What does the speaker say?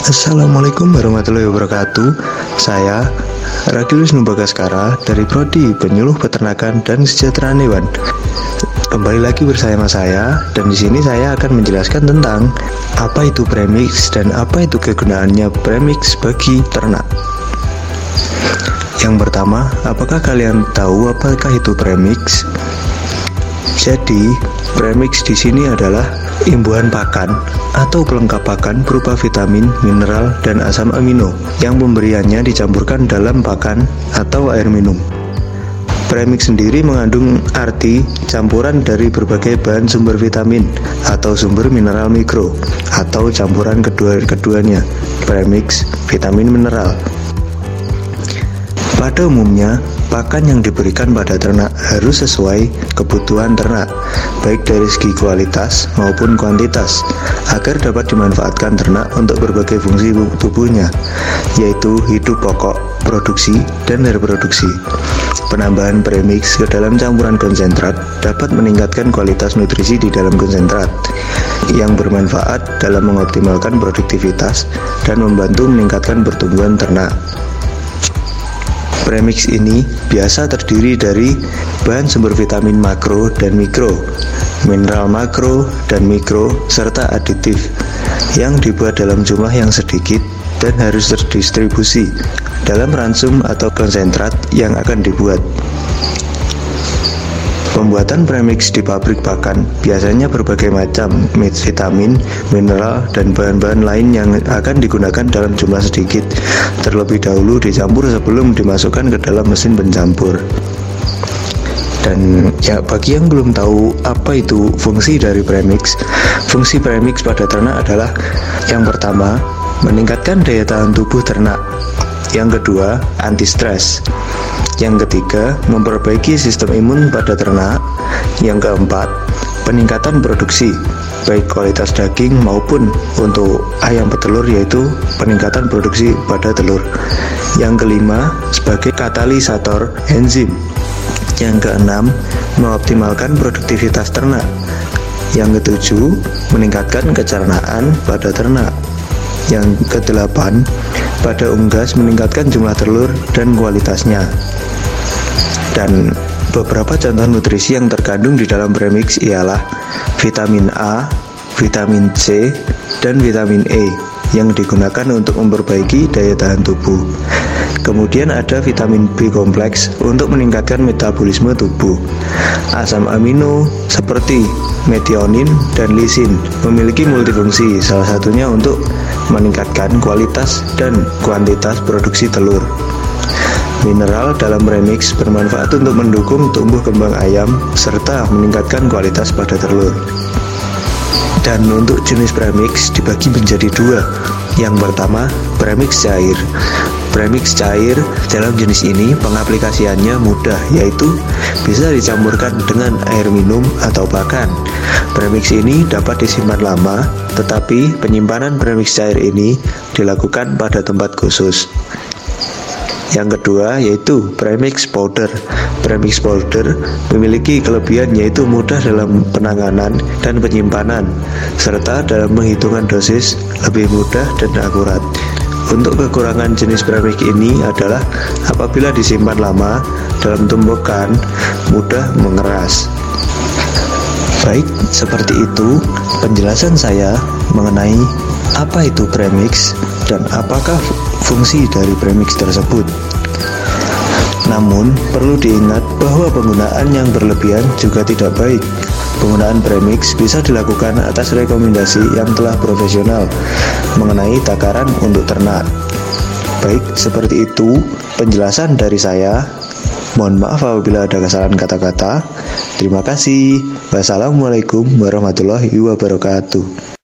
Assalamualaikum warahmatullahi wabarakatuh Saya Ragilus Numbagaskara dari Prodi Penyuluh Peternakan dan Kesejahteraan Hewan Kembali lagi bersama saya dan di sini saya akan menjelaskan tentang apa itu premix dan apa itu kegunaannya premix bagi ternak. Yang pertama, apakah kalian tahu apakah itu premix? Jadi, premix di sini adalah imbuhan pakan atau pelengkap pakan berupa vitamin, mineral, dan asam amino yang pemberiannya dicampurkan dalam pakan atau air minum. Premix sendiri mengandung arti campuran dari berbagai bahan sumber vitamin atau sumber mineral mikro atau campuran kedua-keduanya premix vitamin mineral. Pada umumnya, Pakan yang diberikan pada ternak harus sesuai kebutuhan ternak, baik dari segi kualitas maupun kuantitas, agar dapat dimanfaatkan ternak untuk berbagai fungsi tubuhnya, yaitu hidup pokok, produksi, dan reproduksi. Penambahan premix ke dalam campuran konsentrat dapat meningkatkan kualitas nutrisi di dalam konsentrat yang bermanfaat dalam mengoptimalkan produktivitas dan membantu meningkatkan pertumbuhan ternak. Premix ini biasa terdiri dari bahan sumber vitamin makro dan mikro, mineral makro dan mikro, serta aditif yang dibuat dalam jumlah yang sedikit dan harus terdistribusi dalam ransum atau konsentrat yang akan dibuat. Pembuatan premix di pabrik pakan biasanya berbagai macam vitamin, mineral, dan bahan-bahan lain yang akan digunakan dalam jumlah sedikit. Terlebih dahulu dicampur sebelum dimasukkan ke dalam mesin pencampur. Dan ya bagi yang belum tahu apa itu fungsi dari premix, fungsi premix pada ternak adalah yang pertama meningkatkan daya tahan tubuh ternak. Yang kedua, anti stres. Yang ketiga, memperbaiki sistem imun pada ternak. Yang keempat, peningkatan produksi baik kualitas daging maupun untuk ayam petelur yaitu peningkatan produksi pada telur. Yang kelima, sebagai katalisator enzim. Yang keenam, mengoptimalkan produktivitas ternak. Yang ketujuh, meningkatkan kecernaan pada ternak. Yang kedelapan, pada unggas meningkatkan jumlah telur dan kualitasnya. Dan beberapa contoh nutrisi yang terkandung di dalam premix ialah vitamin A, vitamin C, dan vitamin E yang digunakan untuk memperbaiki daya tahan tubuh. Kemudian ada vitamin B kompleks untuk meningkatkan metabolisme tubuh. Asam amino seperti metionin dan lisin memiliki multifungsi, salah satunya untuk meningkatkan kualitas dan kuantitas produksi telur. Mineral dalam premix bermanfaat untuk mendukung tumbuh kembang ayam serta meningkatkan kualitas pada telur. Dan untuk jenis premix dibagi menjadi dua. Yang pertama, premix cair. Premix cair dalam jenis ini pengaplikasiannya mudah yaitu bisa dicampurkan dengan air minum atau pakan. Premix ini dapat disimpan lama, tetapi penyimpanan premix cair ini dilakukan pada tempat khusus. Yang kedua yaitu premix powder. Premix powder memiliki kelebihan yaitu mudah dalam penanganan dan penyimpanan serta dalam penghitungan dosis lebih mudah dan akurat. Untuk kekurangan jenis premix ini adalah apabila disimpan lama dalam tumpukan mudah mengeras. Baik, seperti itu penjelasan saya mengenai apa itu premix dan apakah fungsi dari premix tersebut. Namun, perlu diingat bahwa penggunaan yang berlebihan juga tidak baik. Penggunaan premix bisa dilakukan atas rekomendasi yang telah profesional mengenai takaran untuk ternak. Baik, seperti itu penjelasan dari saya. Mohon maaf apabila ada kesalahan kata-kata. Terima kasih. Wassalamualaikum warahmatullahi wabarakatuh.